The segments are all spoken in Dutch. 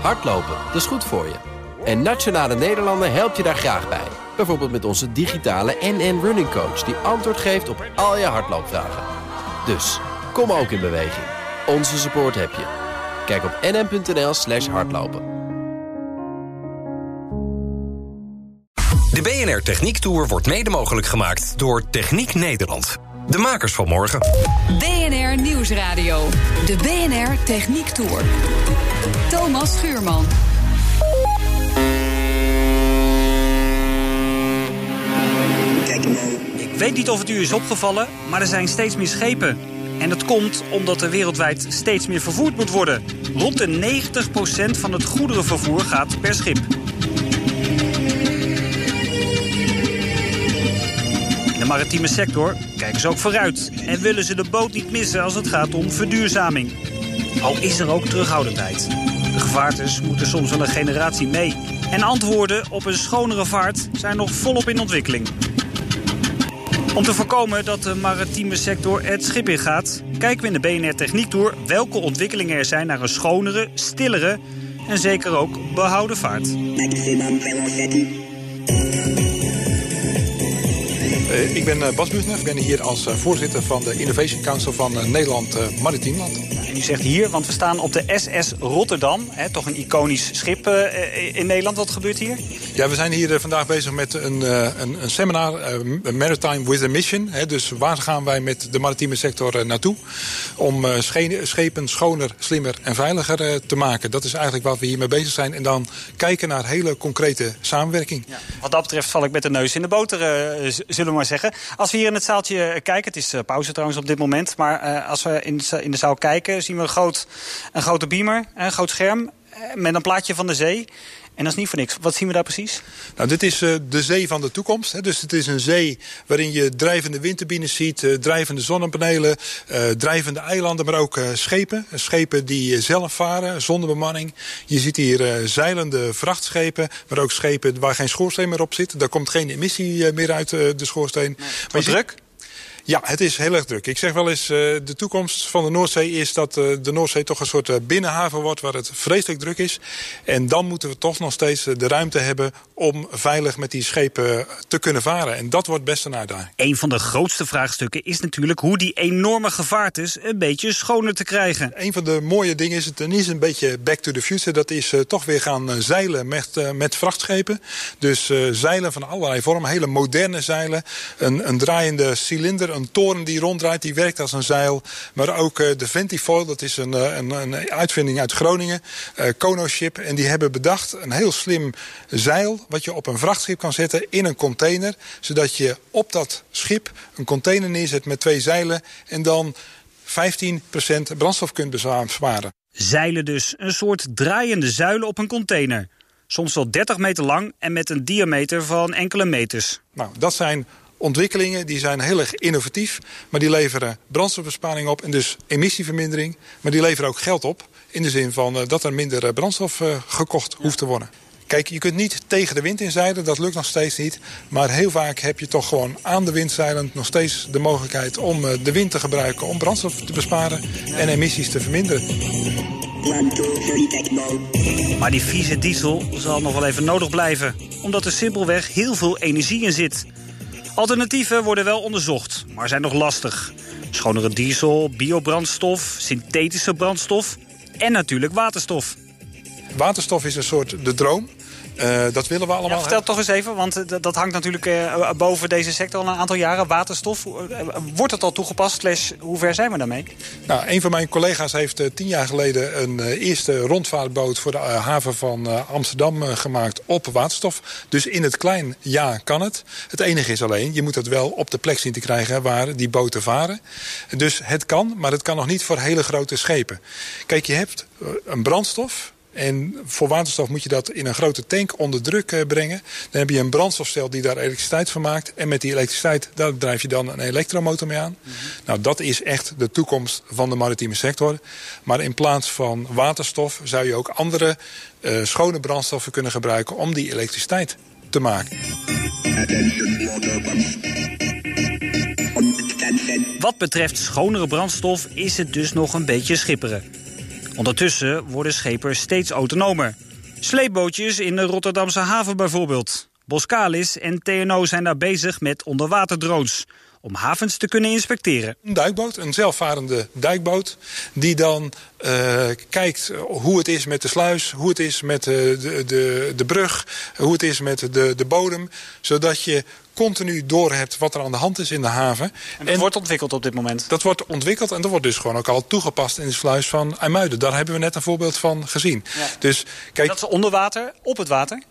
Hardlopen, dat is goed voor je. En Nationale Nederlanden helpt je daar graag bij. Bijvoorbeeld met onze digitale NN Running Coach... die antwoord geeft op al je hardloopvragen. Dus, kom ook in beweging. Onze support heb je. Kijk op nn.nl slash hardlopen. De BNR Techniek Tour wordt mede mogelijk gemaakt door Techniek Nederland. De makers van morgen. BNR Nieuwsradio. De BNR Techniek Tour. Thomas Schuurman. Ik weet niet of het u is opgevallen, maar er zijn steeds meer schepen. En dat komt omdat er wereldwijd steeds meer vervoerd moet worden. Rond de 90% van het goederenvervoer gaat per schip. De maritieme sector kijken ze ook vooruit en willen ze de boot niet missen als het gaat om verduurzaming. Al is er ook terughoudendheid. De gevaartes moeten soms wel een generatie mee. En antwoorden op een schonere vaart zijn nog volop in ontwikkeling. Om te voorkomen dat de maritieme sector het schip ingaat... kijken we in de BNR Techniek Tour welke ontwikkelingen er zijn... naar een schonere, stillere en zeker ook behouden vaart. Ik ben uh, Bas Buchner, ik ben hier als uh, voorzitter van de Innovation Council van Nederland Maritiemland. En u zegt hier, want we staan op de SS Rotterdam, hè, toch een iconisch schip in Nederland. Wat gebeurt hier? Ja, we zijn hier vandaag bezig met een, een, een seminar, Maritime with a Mission. Hè, dus waar gaan wij met de maritieme sector naartoe? Om schepen schoner, slimmer en veiliger te maken. Dat is eigenlijk wat we hiermee bezig zijn. En dan kijken naar hele concrete samenwerking. Ja, wat dat betreft val ik met de neus in de boter, zullen we maar zeggen. Als we hier in het zaaltje kijken, het is pauze trouwens op dit moment... maar uh, als we in de zaal kijken, zien we een, groot, een grote beamer, een groot scherm... met een plaatje van de zee. En dat is niet voor niks. Wat zien we daar precies? Nou, dit is uh, de zee van de toekomst. Hè. Dus het is een zee waarin je drijvende windturbines ziet... Uh, drijvende zonnepanelen, uh, drijvende eilanden, maar ook schepen. Schepen die zelf varen, zonder bemanning. Je ziet hier zeilende vrachtschepen, maar ook schepen waar geen schoorsteen meer op zit. Daar komt geen emissie meer uit de schoorsteen. Nee, maar druk? Ja, het is heel erg druk. Ik zeg wel eens, uh, de toekomst van de Noordzee is dat uh, de Noordzee toch een soort uh, binnenhaven wordt waar het vreselijk druk is. En dan moeten we toch nog steeds de ruimte hebben om veilig met die schepen te kunnen varen. En dat wordt best een uitdaging. Een van de grootste vraagstukken is natuurlijk hoe die enorme gevaartes een beetje schoner te krijgen. Een van de mooie dingen is het en is een beetje back to the future. Dat is toch weer gaan zeilen met, met vrachtschepen. Dus zeilen van allerlei vormen, hele moderne zeilen. Een, een draaiende cilinder een toren die ronddraait, die werkt als een zeil. Maar ook uh, de Ventifoil, dat is een, een, een uitvinding uit Groningen. Uh, Kono-ship. En die hebben bedacht een heel slim zeil... wat je op een vrachtschip kan zetten in een container. Zodat je op dat schip een container neerzet met twee zeilen... en dan 15% brandstof kunt besparen. Zeilen dus, een soort draaiende zuilen op een container. Soms wel 30 meter lang en met een diameter van enkele meters. Nou, dat zijn ontwikkelingen die zijn heel erg innovatief. Maar die leveren brandstofbesparing op en dus emissievermindering. Maar die leveren ook geld op. In de zin van uh, dat er minder uh, brandstof uh, gekocht hoeft te worden. Kijk, je kunt niet tegen de wind inzeilen, dat lukt nog steeds niet. Maar heel vaak heb je toch gewoon aan de wind zeilend nog steeds de mogelijkheid om de wind te gebruiken om brandstof te besparen en emissies te verminderen. Maar die vieze diesel zal nog wel even nodig blijven, omdat er simpelweg heel veel energie in zit. Alternatieven worden wel onderzocht, maar zijn nog lastig. Schonere diesel, biobrandstof, synthetische brandstof en natuurlijk waterstof. Waterstof is een soort de droom. Uh, dat willen we allemaal. Ja, vertel toch eens even, want dat hangt natuurlijk uh, boven deze sector al een aantal jaren. Waterstof, uh, wordt het al toegepast? Slash, hoe ver zijn we daarmee? Nou, een van mijn collega's heeft tien jaar geleden een eerste rondvaartboot voor de haven van Amsterdam gemaakt op waterstof. Dus in het klein, ja, kan het. Het enige is alleen, je moet het wel op de plek zien te krijgen waar die boten varen. Dus het kan, maar het kan nog niet voor hele grote schepen. Kijk, je hebt een brandstof en voor waterstof moet je dat in een grote tank onder druk uh, brengen. Dan heb je een brandstofcel die daar elektriciteit van maakt. En met die elektriciteit, daar drijf je dan een elektromotor mee aan. Mm -hmm. Nou, dat is echt de toekomst van de maritieme sector. Maar in plaats van waterstof zou je ook andere uh, schone brandstoffen kunnen gebruiken... om die elektriciteit te maken. Wat betreft schonere brandstof is het dus nog een beetje schipperen. Ondertussen worden schepers steeds autonomer. Sleepbootjes in de Rotterdamse haven bijvoorbeeld. Boskalis en TNO zijn daar bezig met onderwaterdrones om havens te kunnen inspecteren. Een duikboot, een zelfvarende duikboot, die dan uh, kijkt hoe het is met de sluis, hoe het is met de, de, de, de brug, hoe het is met de, de bodem, zodat je continu door hebt wat er aan de hand is in de haven. En dat wordt ontwikkeld op dit moment? Dat wordt ontwikkeld en dat wordt dus gewoon ook al toegepast in de sluis van IJmuiden. Daar hebben we net een voorbeeld van gezien. Ja. Dus, kijk, dat is onder water, op het water?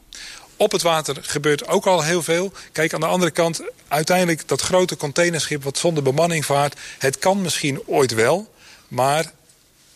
Op het water gebeurt ook al heel veel. Kijk, aan de andere kant, uiteindelijk dat grote containerschip wat zonder bemanning vaart... het kan misschien ooit wel, maar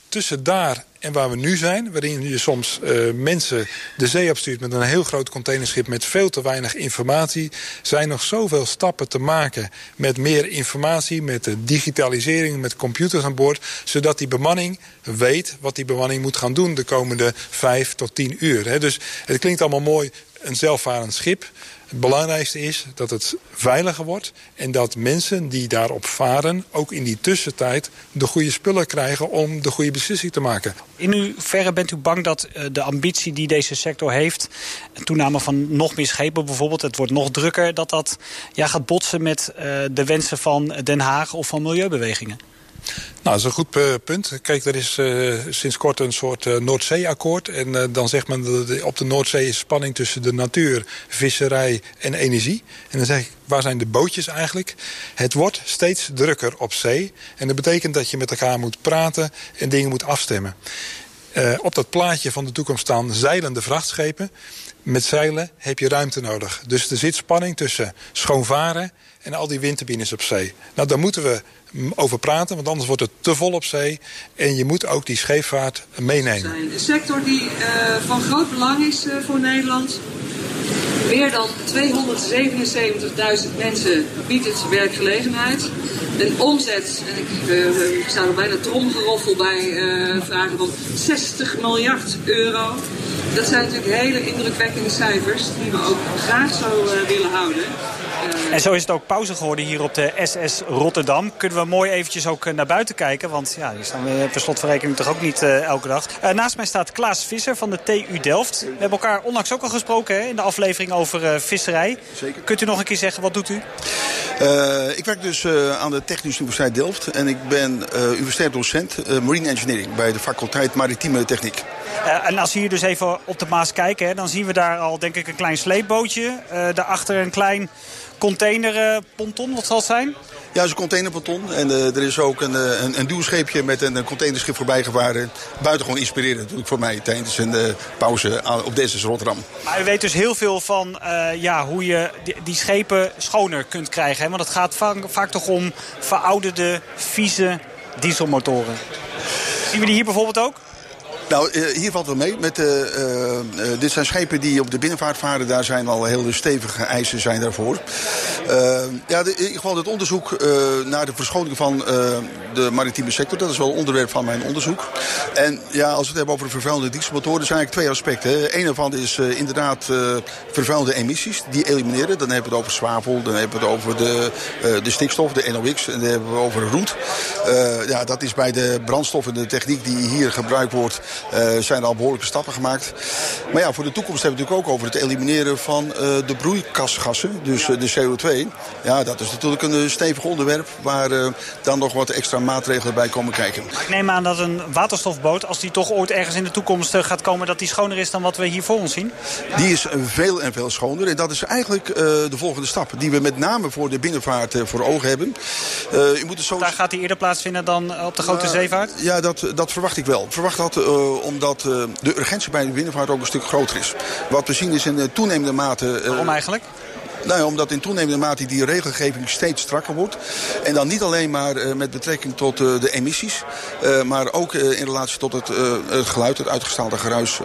tussen daar en waar we nu zijn... waarin je soms uh, mensen de zee opstuurt met een heel groot containerschip... met veel te weinig informatie... zijn nog zoveel stappen te maken met meer informatie... met de digitalisering, met computers aan boord... zodat die bemanning weet wat die bemanning moet gaan doen... de komende vijf tot tien uur. Hè. Dus het klinkt allemaal mooi, een zelfvarend schip. Het belangrijkste is dat het veiliger wordt... en dat mensen die daarop varen ook in die tussentijd de goede spullen krijgen... om de goede beslissing te maken. In hoeverre bent u bang dat eh, de ambitie die deze sector heeft... toename van nog meer schepen bijvoorbeeld, het wordt nog drukker... dat dat ja, gaat botsen met uh, de wensen van Den Haag of van milieubewegingen? Nou, dat is een goed uh, punt. Kijk, er is uh, sinds kort een soort uh, Noordzee-akkoord. En dan zegt men dat op de Noordzee is spanning tussen de natuur, visserij en energie. En dan zeg ik, waar zijn de bootjes eigenlijk? Het wordt steeds drukker op zee. En dat betekent dat je met elkaar moet praten en dingen moet afstemmen. op dat plaatje van de toekomst staan zeilende vrachtschepen. Met zeilen heb je ruimte nodig. Dus er zit spanning tussen schoonvaren en al die windturbines op zee. Nou, daar moeten we over praten, want anders wordt het te vol op zee. En je moet ook die scheepvaart meenemen. Een sector die uh, van groot belang is uh, voor Nederland. Meer dan 277.000 mensen biedt het werkgelegenheid. Een omzet, en ik, ik zou er bijna tromgeroffel bij vragen, van 60 miljard euro. Dat zijn natuurlijk hele indrukwekkende cijfers die we ook graag zo willen houden. En zo is het ook pauze geworden hier op de SS Rotterdam. Kunnen we mooi eventjes ook eh, naar buiten kijken. Want ja, hier staan we per slotverrekening toch ook niet uh, elke dag. Uh, naast mij staat Klaas Visser van de TU Delft. We hebben elkaar onlangs ook al gesproken hè, in de aflevering over uh, visserij. Zeker. Kunt u nog een keer zeggen, wat doet u? ik werk dus aan de Technische Universiteit Delft. En ik ben universitair docent Marine Engineering bij de faculteit Maritieme Techniek. en als we hier dus even op de Maas kijken, hè, dan zien we daar al denk ik een klein sleepbootje. daarachter een klein containerponton, wat zal het zijn? Ja, het is een containerponton. En uh, er is ook een, eh, een, een duwscheepje met een, een containerschip voorbij gevaren. Buitengewoon inspirerend natuurlijk voor mij tijdens een uh, pauze op deze Rotterdam. Maar u weet dus heel veel van uh, ja, hoe je die, die, schepen schoner kunt krijgen. Hè? Want het gaat vaak, vaak toch om verouderde, vieze dieselmotoren. Zien we die hier bijvoorbeeld ook? Nou, eh, hier valt wel mee. Met, uh, uh, dit zijn schepen die op de binnenvaart varen. Daar zijn al hele stevige eisen zijn daarvoor. ja, de, in ieder geval het onderzoek naar de verschoning van de maritieme sector. Dat is wel onderwerp van mijn onderzoek. En ja, als we het hebben over de vervuilende dieselmotoren... zijn eigenlijk twee aspecten. Eén daarvan is inderdaad vervuilende emissies. Die elimineren. Dan hebben we het over zwavel. Dan hebben we het over de, de stikstof, de NOx. En dan hebben we over roet. ja, dat is bij de brandstof en de techniek die hier gebruikt wordt... Uh, zijn er al behoorlijke stappen gemaakt. Maar ja, voor de toekomst hebben we het natuurlijk ook over het elimineren van uh, de broeikasgassen. Dus uh, de CO2. Ja, dat is natuurlijk een stevig onderwerp waar dan nog wat extra maatregelen bij komen kijken. ik neem aan dat een waterstofboot, als die toch ooit ergens in de toekomst gaat komen... dat die schoner is dan wat we hier voor ons zien? Die is veel en veel schoner. En dat is eigenlijk de volgende stap. Die we met name voor de binnenvaart voor ogen hebben. je moet het zo... Daar gaat die eerder plaatsvinden dan op de grote zeevaart? Ja, dat, dat verwacht ik wel. Ik verwacht dat omdat uh, de urgentie bij de binnenvaart ook een stuk groter is. Wat we zien is in toenemende mate... Waarom eigenlijk? Nou ja, omdat in toenemende mate die regelgeving steeds strakker wordt. En dan niet alleen maar uh, met betrekking tot uh, de emissies. Uh, maar ook in relatie tot het, het, geluid, het uitgestaalde geruis...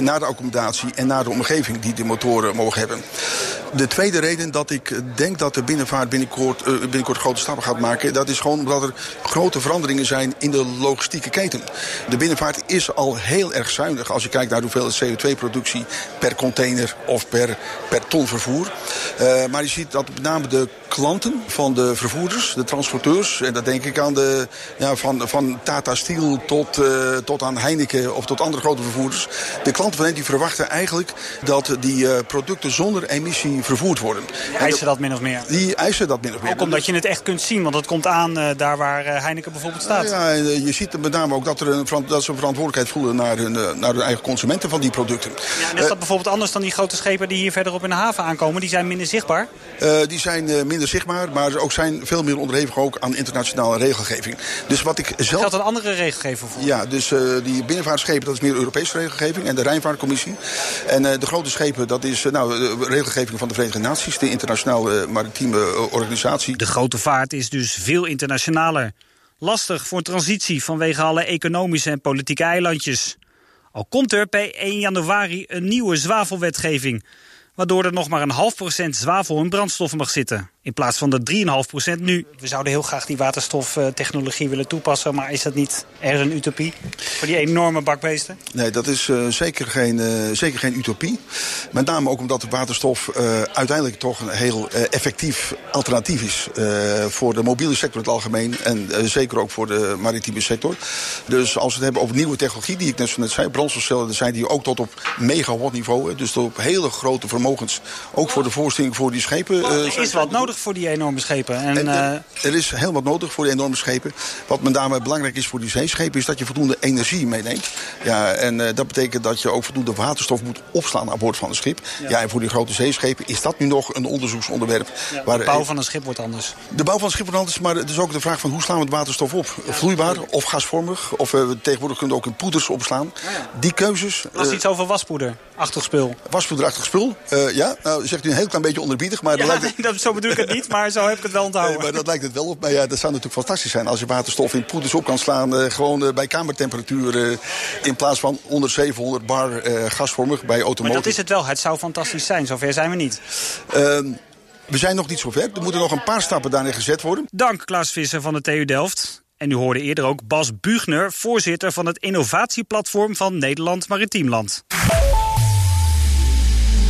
naar de accommodatie en naar de omgeving die de motoren mogen hebben. De tweede reden dat ik denk dat de binnenvaart binnenkort, binnenkort grote stappen gaat maken... dat is gewoon omdat er grote veranderingen zijn in de logistieke keten. De binnenvaart is al heel erg zuinig als je kijkt naar hoeveel CO2-productie per container of per, per ton vervoer. Uh, maar je ziet dat met name de klanten van de vervoerders, de transporteurs. En dat denk ik aan de, ja, van, van Tata Steel tot, uh, tot aan Heineken of tot andere grote vervoerders. De klanten van hen die verwachten eigenlijk dat die uh, producten zonder emissie vervoerd worden. Die eisen dat min of meer? Die eisen dat min of meer. Ook omdat je het echt kunt zien, want het komt aan uh, daar waar Heineken bijvoorbeeld staat. Ja, je ziet met name ook dat, er een, dat ze een verantwoordelijkheid voelen naar hun, naar hun eigen consumenten van die producten. Ja, en is dat bijvoorbeeld anders dan die grote schepen die hier verderop in de haven aankomen? Die zijn minder zichtbaar? die zijn minder zichtbaar, maar ook zijn veel meer onderhevig ook aan internationale regelgeving. Dus wat ik zelf... Geldt een andere regelgeving voor? Ja, dus uh, die binnenvaartschepen, dat is meer Europese regelgeving. En de Rijnvaartcommissie. En uh, de grote schepen, dat is uh, nou, de regelgeving van de Verenigde Naties. De internationale maritieme organisatie. De grote vaart is dus veel internationaler. Lastig voor transitie vanwege alle economische en politieke eilandjes. Al komt er per 1 januari een nieuwe zwavelwetgeving waardoor er nog maar een half procent zwavel in brandstoffen mag zitten. In plaats van de 3,5 procent nu. We zouden heel graag die waterstoftechnologie willen toepassen... maar is dat niet ergens een utopie voor die enorme bakbeesten? Nee, dat is uh, zeker, geen, uh, zeker geen utopie. Met name ook omdat de waterstof uh, uiteindelijk toch een heel effectief alternatief is... voor de mobiele sector in het algemeen en zeker ook voor de maritieme sector. Dus als we het hebben over nieuwe technologie, die ik net zo net zei... brandstofcellen, zijn die ook tot op megawatt niveau. Dus tot op hele grote vermogens, ook voor de voorstelling voor die schepen. er is wat nodig voor die enorme schepen. En, en er, er is heel wat nodig voor die enorme schepen. Wat met name belangrijk is voor die zeeschepen... is dat je voldoende energie meeneemt. Ja, en uh, dat betekent dat je ook voldoende waterstof moet opslaan aan boord van een schip. Ja. ja. en voor die grote zeeschepen is dat nu nog een onderzoeksonderwerp. Ja, waar, de bouw van een schip wordt anders. De bouw van een schip wordt anders, maar het is ook de vraag van... hoe slaan we het waterstof op? Vloeibaar of gasvormig? Of uh, tegenwoordig kunnen we ook in poeders opslaan. Die keuzes... Was uh, iets over waspoeder? Achtig spul? Waspoederachtig spul, ja. Nou, zegt u een heel klein beetje onderbiedig, maar... Ja, lijkt... dat, zo bedoel ik niet, maar zo heb ik het wel onthouden. Nee, maar dat lijkt het wel op. Maar ja, dat zou natuurlijk fantastisch zijn als je waterstof in poeders op kan slaan. Uh, gewoon uh, bij kamertemperatuur uh, in plaats van onder 700 bar gasvormig bij automotive. Maar dat is het wel. Het zou fantastisch zijn. Zover zijn we niet. Ehm, we zijn nog niet zover. Er moeten nog een paar stappen daarin gezet worden. Dank Klaas Visser van de TU Delft. En u hoorde eerder ook Bas Bugner, voorzitter van het innovatieplatform van Nederland Maritiemland.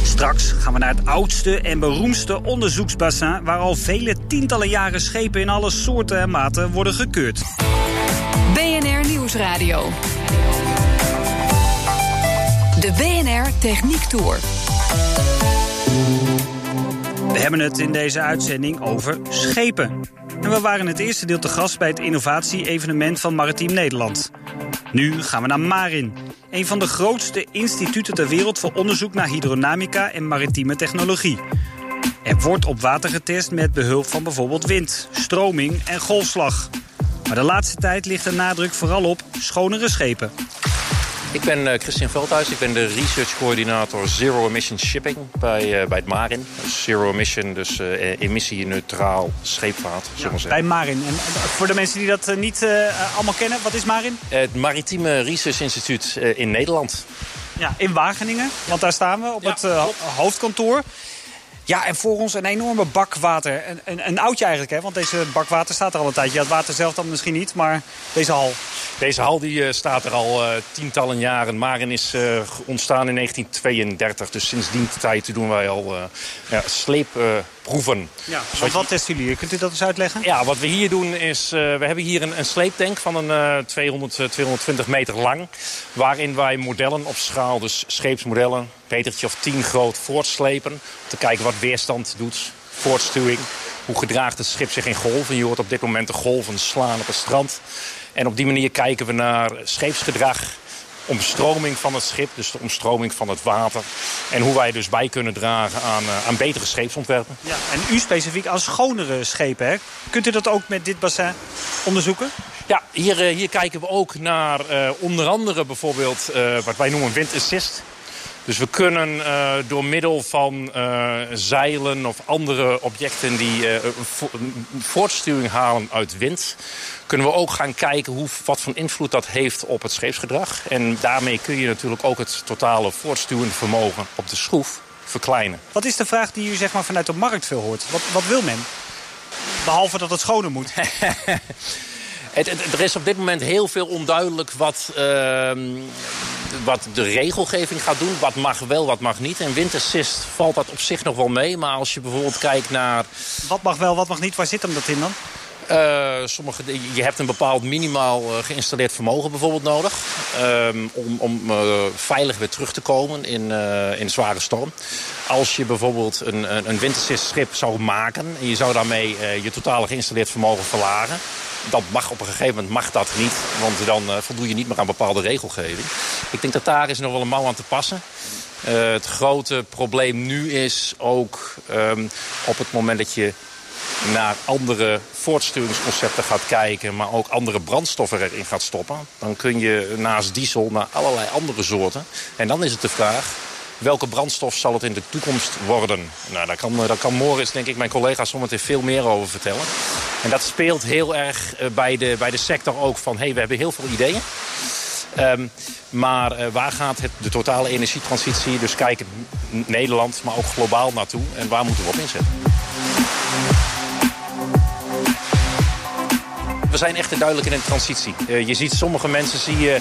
Straks gaan we naar het oudste en beroemdste onderzoeksbassin... waar al vele tientallen jaren schepen in alle soorten en maten worden gekeurd. BNR Nieuwsradio. De BNR Techniek Tour. We hebben het in deze uitzending over schepen. En we waren het eerste deel te gast bij het innovatie-evenement van Maritiem Nederland. Nu gaan we naar Marin, een van de grootste instituten ter wereld voor onderzoek naar hydrodynamica en maritieme technologie. Er wordt op water getest met behulp van bijvoorbeeld wind, stroming en golfslag. Maar de laatste tijd ligt de nadruk vooral op schonere schepen. Ik ben uh, Christian Veldhuis. Ik ben de research coördinator Zero Emission Shipping bij, uh, bij het Marin. Dus zero emission, dus uh, emissieneutraal scheepvaart, ja, Bij Marin. En voor de mensen die dat niet allemaal kennen, wat is Marin? Het Maritieme Research Instituut in Nederland. Ja, in Wageningen, want daar staan we op ja, het hoofdkantoor. Ja, en voor ons een enorme bak water. Een, een, oudje eigenlijk, hè? want deze bak water staat er al een tijdje. Het water zelf dan misschien niet, maar deze hal. Deze hal die, uh, staat er al uh, tientallen jaren. Marin is uh, ontstaan in 1932. Dus sinds die tijd doen wij al ja, sleepproeven. ja, wat, wat testen jullie hier? Kunt u dat eens uitleggen? Ja, wat we hier doen is... we hebben hier een, een sleeptank van een 200, 220 meter lang. Waarin wij modellen op schaal, dus scheepsmodellen... metertje of 10 groot voortslepen. Om te kijken wat weerstand doet, voortstuwing. Hoe gedraagt het schip zich in golven? Je hoort op dit moment de golven slaan op het strand. En op die manier kijken we naar scheepsgedrag, omstroming van het schip, dus de omstroming van het water. En hoe wij dus bij kunnen dragen aan, uh, aan betere scheepsontwerpen. Ja, en u specifiek als schonere schepen, hè? Kunt u dat ook met dit bassin onderzoeken? Ja, hier, uh, hier kijken we ook naar uh, onder andere bijvoorbeeld wat wij noemen wind assist. Dus we kunnen uh, door middel van uh, zeilen of andere objecten die uh, vo voortstuwing halen uit wind... kunnen we ook gaan kijken hoe, wat voor invloed dat heeft op het scheepsgedrag. En daarmee kun je natuurlijk ook het totale voortstuwende vermogen op de schroef verkleinen. Wat is de vraag die u zeg maar, vanuit de markt veel hoort? Wat, wat wil men? Behalve dat het schoner moet. Het, het, er is op dit moment heel veel onduidelijk wat uh, wat de regelgeving gaat doen. Wat mag wel, wat mag niet. En windassist valt dat op zich nog wel mee. Maar als je bijvoorbeeld kijkt naar... Wat mag wel, wat mag niet? Waar zit hem dat in dan? Uh, sommige, je hebt een bepaald minimaal uh, geïnstalleerd vermogen bijvoorbeeld nodig. Um, om om uh, veilig weer terug te komen in, in zware storm. Als je bijvoorbeeld een, een, een schip zou maken... en je zou daarmee je totale geïnstalleerd vermogen verlagen... dat mag op een gegeven moment mag dat niet. Want dan voldoe je niet meer aan bepaalde regelgeving. Ik denk dat daar is nog wel een mouw aan te passen. het grote probleem nu is ook um, op het moment dat je naar andere voortsturingsconcepten gaat kijken... maar ook andere brandstoffen erin gaat stoppen... dan kun je naast diesel naar allerlei andere soorten. En dan is het de vraag, welke brandstof zal het in de toekomst worden? Nou, daar kan, daar kan Morris, denk ik, mijn collega's zometeen veel meer over vertellen. En dat speelt heel erg eh, bij de, bij de sector ook van... hé, hey, we hebben heel veel ideeën. Um, maar uh, waar gaat het, de totale energietransitie, dus kijken Nederland, maar ook globaal naartoe... en waar moeten we op inzetten? We zijn echt duidelijk in een transitie. Uh, je ziet sommige mensen zie je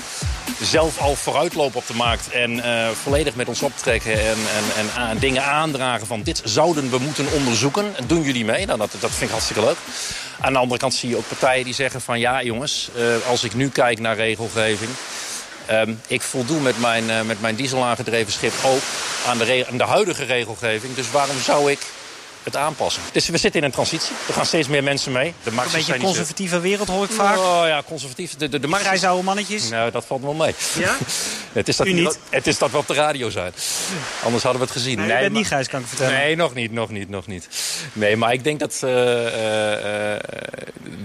zelf al vooruitlopen op de markt... en uh, volledig met ons optrekken en, en, en uh, dingen aandragen van... dit zouden we moeten onderzoeken. Doen jullie mee? Nou, dat, dat vind ik hartstikke leuk. Aan de andere kant zie je ook partijen die zeggen van... ja jongens, eh, als ik nu kijk naar regelgeving... Um, ik voldoe met mijn, met mijn diesel aangedreven schip ook aan de, aan de huidige regelgeving. Dus waarom zou ik het aanpassen. Dus we zitten in een transitie. Er gaan steeds meer mensen mee. De een beetje een conservatieve wereld hoor ik vaak. Oh ja, conservatief. De, de, de markt... oude mannetjes? Nou, dat valt wel mee. Ja? het, is dat niet. het is dat we op de radio zijn. Anders hadden we het gezien. Nee, nee, je bent niet Gijs, kan ik vertellen. Nee, nog niet, nog niet, nog niet. Nee, maar ik denk dat... Uh, uh,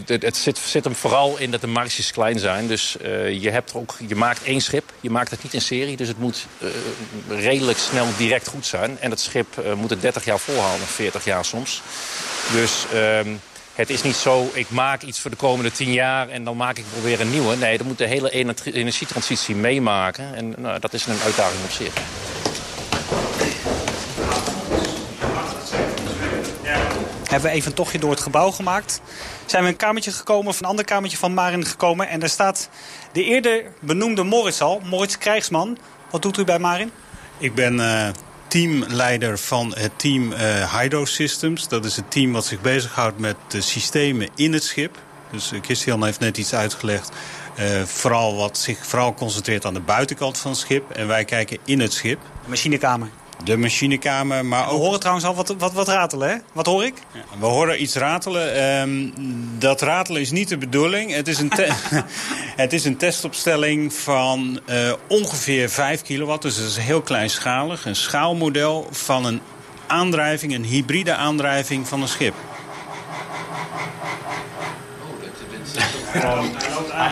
het, het zit, zit, hem vooral in dat de marges klein zijn. Dus uh, je, hebt ook, je maakt één schip. Je maakt het niet in serie. Dus het moet redelijk snel direct goed zijn. En het schip moet het 30 jaar volhouden, 40 jaar jaar soms. Dus um, het is niet zo, ik maak iets voor de komende tien jaar en dan maak ik weer een nieuwe. Nee, dan moet de hele energietransitie meemaken. En nou, dat is een uitdaging op zich. Hebben we even een tochtje door het gebouw gemaakt. Zijn we een kamertje gekomen, of een ander kamertje van Marin gekomen. En daar staat de eerder benoemde Moritz al, Moritz Krijgsman. Wat doet u bij Marin? Ik ben uh, teamleider van het team uh, Hydro Systems. Dat is het team wat zich bezighoudt met de systemen in het schip. Dus uh, Christian heeft net iets uitgelegd. Uh, vooral wat zich vooral concentreert aan de buitenkant van het schip. En wij kijken in het schip. De machinekamer de machinekamer, maar ook... We horen trouwens al wat, wat, wat ratelen, hè? Wat hoor ik? Ja, we horen iets ratelen. Um, dat ratelen is niet de bedoeling. Het is een, het is een testopstelling van uh, ongeveer 5 kilowatt. Dus dat is heel kleinschalig. Een schaalmodel van een aandrijving, een hybride aandrijving van een schip.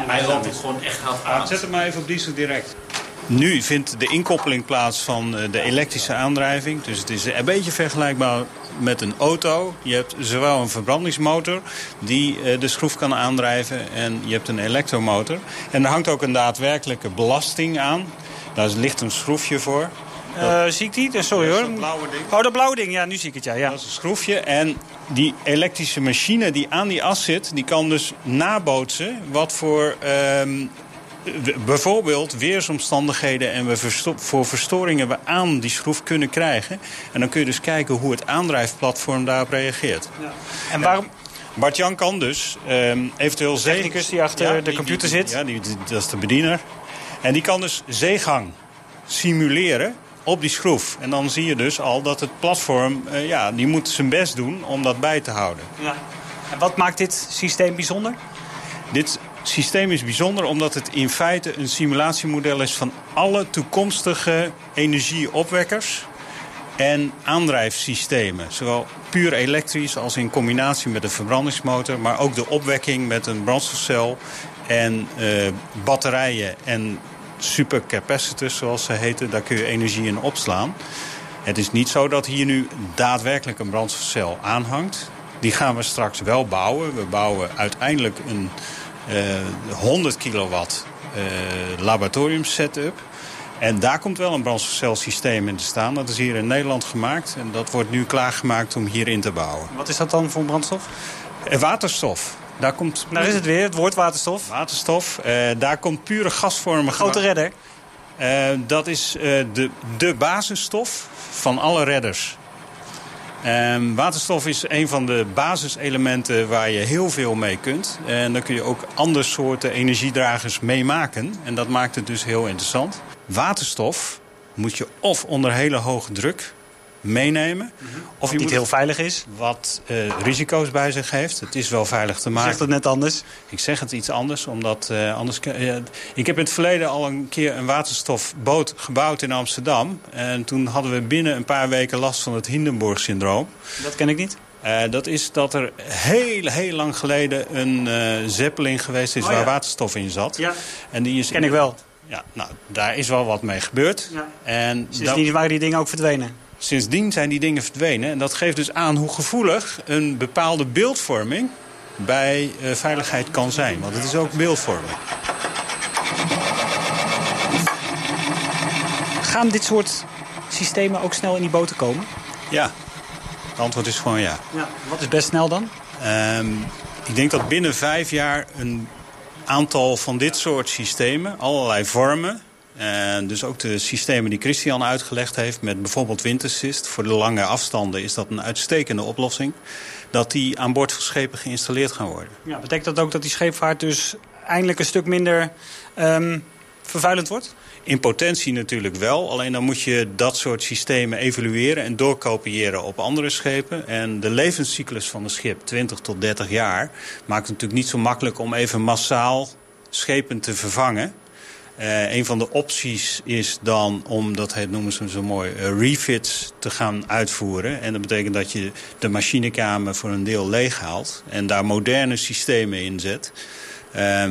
Hij loopt het gewoon echt hard aan. Zet hem maar even op diesel direct. Nu vindt de inkoppeling plaats van eh, de elektrische aandrijving. Dus het is een beetje vergelijkbaar met een auto. Je hebt zowel een verbrandingsmotor die eh, de schroef kan aandrijven... en je hebt een elektromotor. En er hangt ook een daadwerkelijke belasting aan. Daar ligt een schroefje voor. Uh, zie ik die? Sorry hoor. Dat blauwe ding. Oh, dat blauwe ding. Ja, nu zie ik het. Ja, ja. Dat is een schroefje. En die elektrische machine die aan die as zit... die kan dus nabootsen wat voor ehm, bijvoorbeeld weersomstandigheden en we voor verstoringen we aan die schroef kunnen krijgen. En dan kun je dus kijken hoe het aandrijfplatform daarop reageert. Ja. En waarom... Bart-Jan kan dus um, eventueel... De technicus die achter de computer zit. Ja, die, dat is de bediener. En die kan dus zeegang simuleren op die schroef. En dan zie je dus al dat het platform, uh, ja, die moet zijn best doen om dat bij te houden. Ja. En wat maakt dit systeem bijzonder? Dit systeem is bijzonder omdat het in feite een simulatiemodel is van alle toekomstige energieopwekkers en aandrijfsystemen. Zowel puur elektrisch als in combinatie met een verbrandingsmotor, maar ook de opwekking met een brandstofcel en uh, batterijen en supercapacitors zoals ze heten. Daar kun je energie in opslaan. Het is niet zo dat hier nu daadwerkelijk een brandstofcel aanhangt. Die gaan we straks wel bouwen. We bouwen uiteindelijk een 100 eh, kilowatt eh, laboratorium setup. En daar komt wel een brandstofcelsysteem in te staan. Dat is hier in Nederland gemaakt. En dat wordt nu klaargemaakt om hierin te bouwen. Wat is dat dan voor brandstof? Eh, waterstof. Daar komt... Daar is het weer, het woord waterstof. Waterstof. daar komt pure gasvormige... Grote redder. Uh, dat is uh, de, de basisstof van alle redders. Um, waterstof is een van de basiselementen waar je heel veel mee kunt. En daar kun je ook andere soorten energiedragers mee maken. En dat maakt het dus heel interessant. Waterstof moet je of onder hele hoge druk meenemen. Of je niet heel veilig is. Wat uh, risico's bij zich heeft. Het is wel veilig te maken. Je zegt het net anders? Ik zeg het iets anders, omdat uh, anders... Uh, ik heb in het verleden al een keer een waterstofboot gebouwd in Amsterdam. En toen hadden we binnen een paar weken last van het Hindenburg-syndroom. Dat ken ik niet. Uh, dat is dat er heel, heel lang geleden een zeppelin geweest is oh, waar ja. waterstof in zat. Ja, en die is ken ik wel. Ja, nou, daar is wel wat mee gebeurd. Ja. En Sindsdien waren die dingen ook verdwenen? Sindsdien zijn die dingen verdwenen. En dat geeft dus aan hoe gevoelig een bepaalde beeldvorming bij uh, veiligheid kan zijn. Want het is ook beeldvorming. Gaan dit soort systemen ook snel in die boten komen? Ja. Het antwoord is gewoon ja. ja. Wat is best snel dan? Um, ik denk dat binnen vijf jaar een aantal van dit soort systemen, allerlei vormen... En dus ook de systemen die Christian uitgelegd heeft... met bijvoorbeeld wintersist. Voor de lange afstanden is dat een uitstekende oplossing. Dat die aan boord van schepen geïnstalleerd gaan worden. Ja, betekent dat ook dat die scheepvaart dus eindelijk een stuk minder um, vervuilend wordt? In potentie natuurlijk wel. Alleen dan moet je dat soort systemen evalueren en doorkopiëren op andere schepen. En de levenscyclus van een schip, 20 tot 30 jaar... maakt het natuurlijk niet zo makkelijk om even massaal schepen te vervangen. Uh, een van de opties is dan om, dat heet, noemen ze zo mooi, uh, refits te gaan uitvoeren. En dat betekent dat je de machinekamer voor een deel leeghaalt en daar moderne systemen in zet. Uh,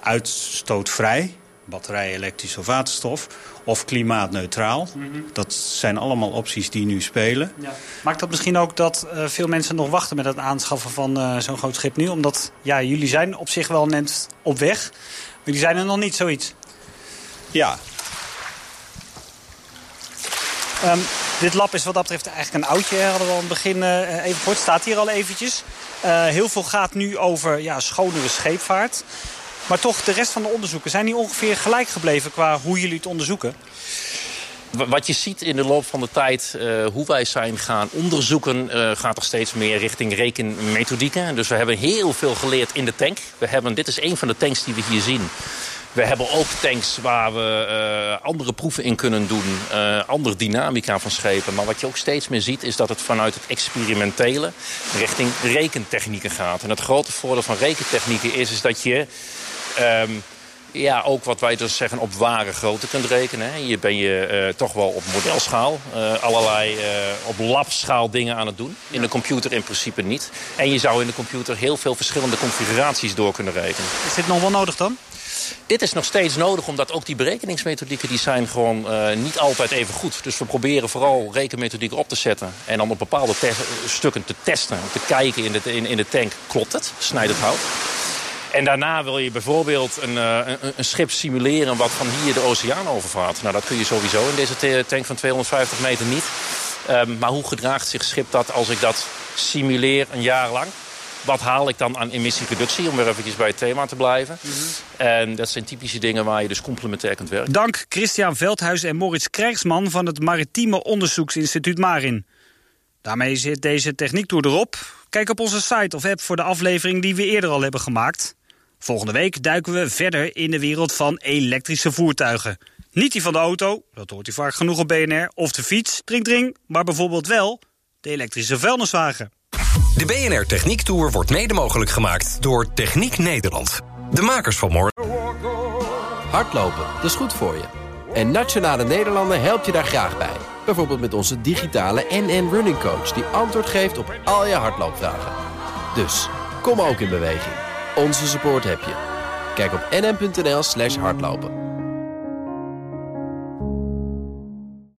uitstootvrij, batterij, elektrisch of waterstof, of klimaatneutraal. Mm -hmm. Dat zijn allemaal opties die nu spelen. Ja. Maakt dat misschien ook dat uh, veel mensen nog wachten met het aanschaffen van uh, zo'n groot schip nu? Omdat ja, jullie zijn op zich wel net op weg, maar jullie zijn er nog niet zoiets. Ja. Um, dit lab is wat dat betreft eigenlijk een oudje. Hadden we al in het begin uh, even gehoord. Staat hier al eventjes. Uh, heel veel gaat nu over ja, schonere scheepvaart. Maar toch, de rest van de onderzoeken... zijn die ongeveer gelijk gebleven qua hoe jullie het onderzoeken? Wat je ziet in de loop van de tijd, uh, hoe wij zijn gaan onderzoeken... Uh, gaat er steeds meer richting rekenmethodieken. Dus we hebben heel veel geleerd in de tank. We hebben, dit is een van de tanks die we hier zien. We hebben ook tanks waar we uh, andere proeven in kunnen doen. Uh, andere dynamica van schepen. Maar wat je ook steeds meer ziet is dat het vanuit het experimentele richting rekentechnieken gaat. En het grote voordeel van rekentechnieken is, dat je... Um, ja, ook wat wij dus zeggen op ware grootte kunt rekenen. Hè. Hier ben je uh, toch wel op modelschaal. Allerlei op labschaal dingen aan het doen. In de computer in principe niet. En je zou in de computer heel veel verschillende configuraties door kunnen rekenen. Is dit nog wel nodig dan? Dit is nog steeds nodig, omdat ook die berekeningsmethodieken... die zijn gewoon uh, niet altijd even goed. Dus we proberen vooral rekenmethodieken op te zetten... en dan op bepaalde stukken te testen. Om te kijken in de, in, in de tank, klopt het? Snijdt het hout? En daarna wil je bijvoorbeeld een, uh, een, een, schip simuleren... wat van hier de oceaan overvaart. Nou, dat kun je sowieso in deze tank van 250 meter niet. Um, maar hoe gedraagt zich schip dat als ik dat simuleer een jaar lang? Wat haal ik dan aan emissiereductie, om weer eventjes bij het thema te blijven. Mm -hmm. En dat zijn typische dingen waar je dus complementair kunt werken. Dank Christian Veldhuis en Moritz Krijgsman van het Maritieme Onderzoeksinstituut Marin. Daarmee zit deze techniektour erop. Kijk op onze site of app voor de aflevering die we eerder al hebben gemaakt. Volgende week duiken we verder in de wereld van elektrische voertuigen. Niet die van de auto, dat hoort u vaak genoeg op BNR, of de fiets, drink drink, maar bijvoorbeeld wel de elektrische vuilniswagen. De BNR Techniek Tour wordt mede mogelijk gemaakt door Techniek Nederland. De makers van morgen. Hardlopen, dat is goed voor je. En Nationale Nederlanden helpt je daar graag bij. Bijvoorbeeld met onze digitale NN Running Coach... die antwoord geeft op al je hardloopvragen. Dus, kom ook in beweging. Onze support heb je. Kijk op nn.nl slash hardlopen.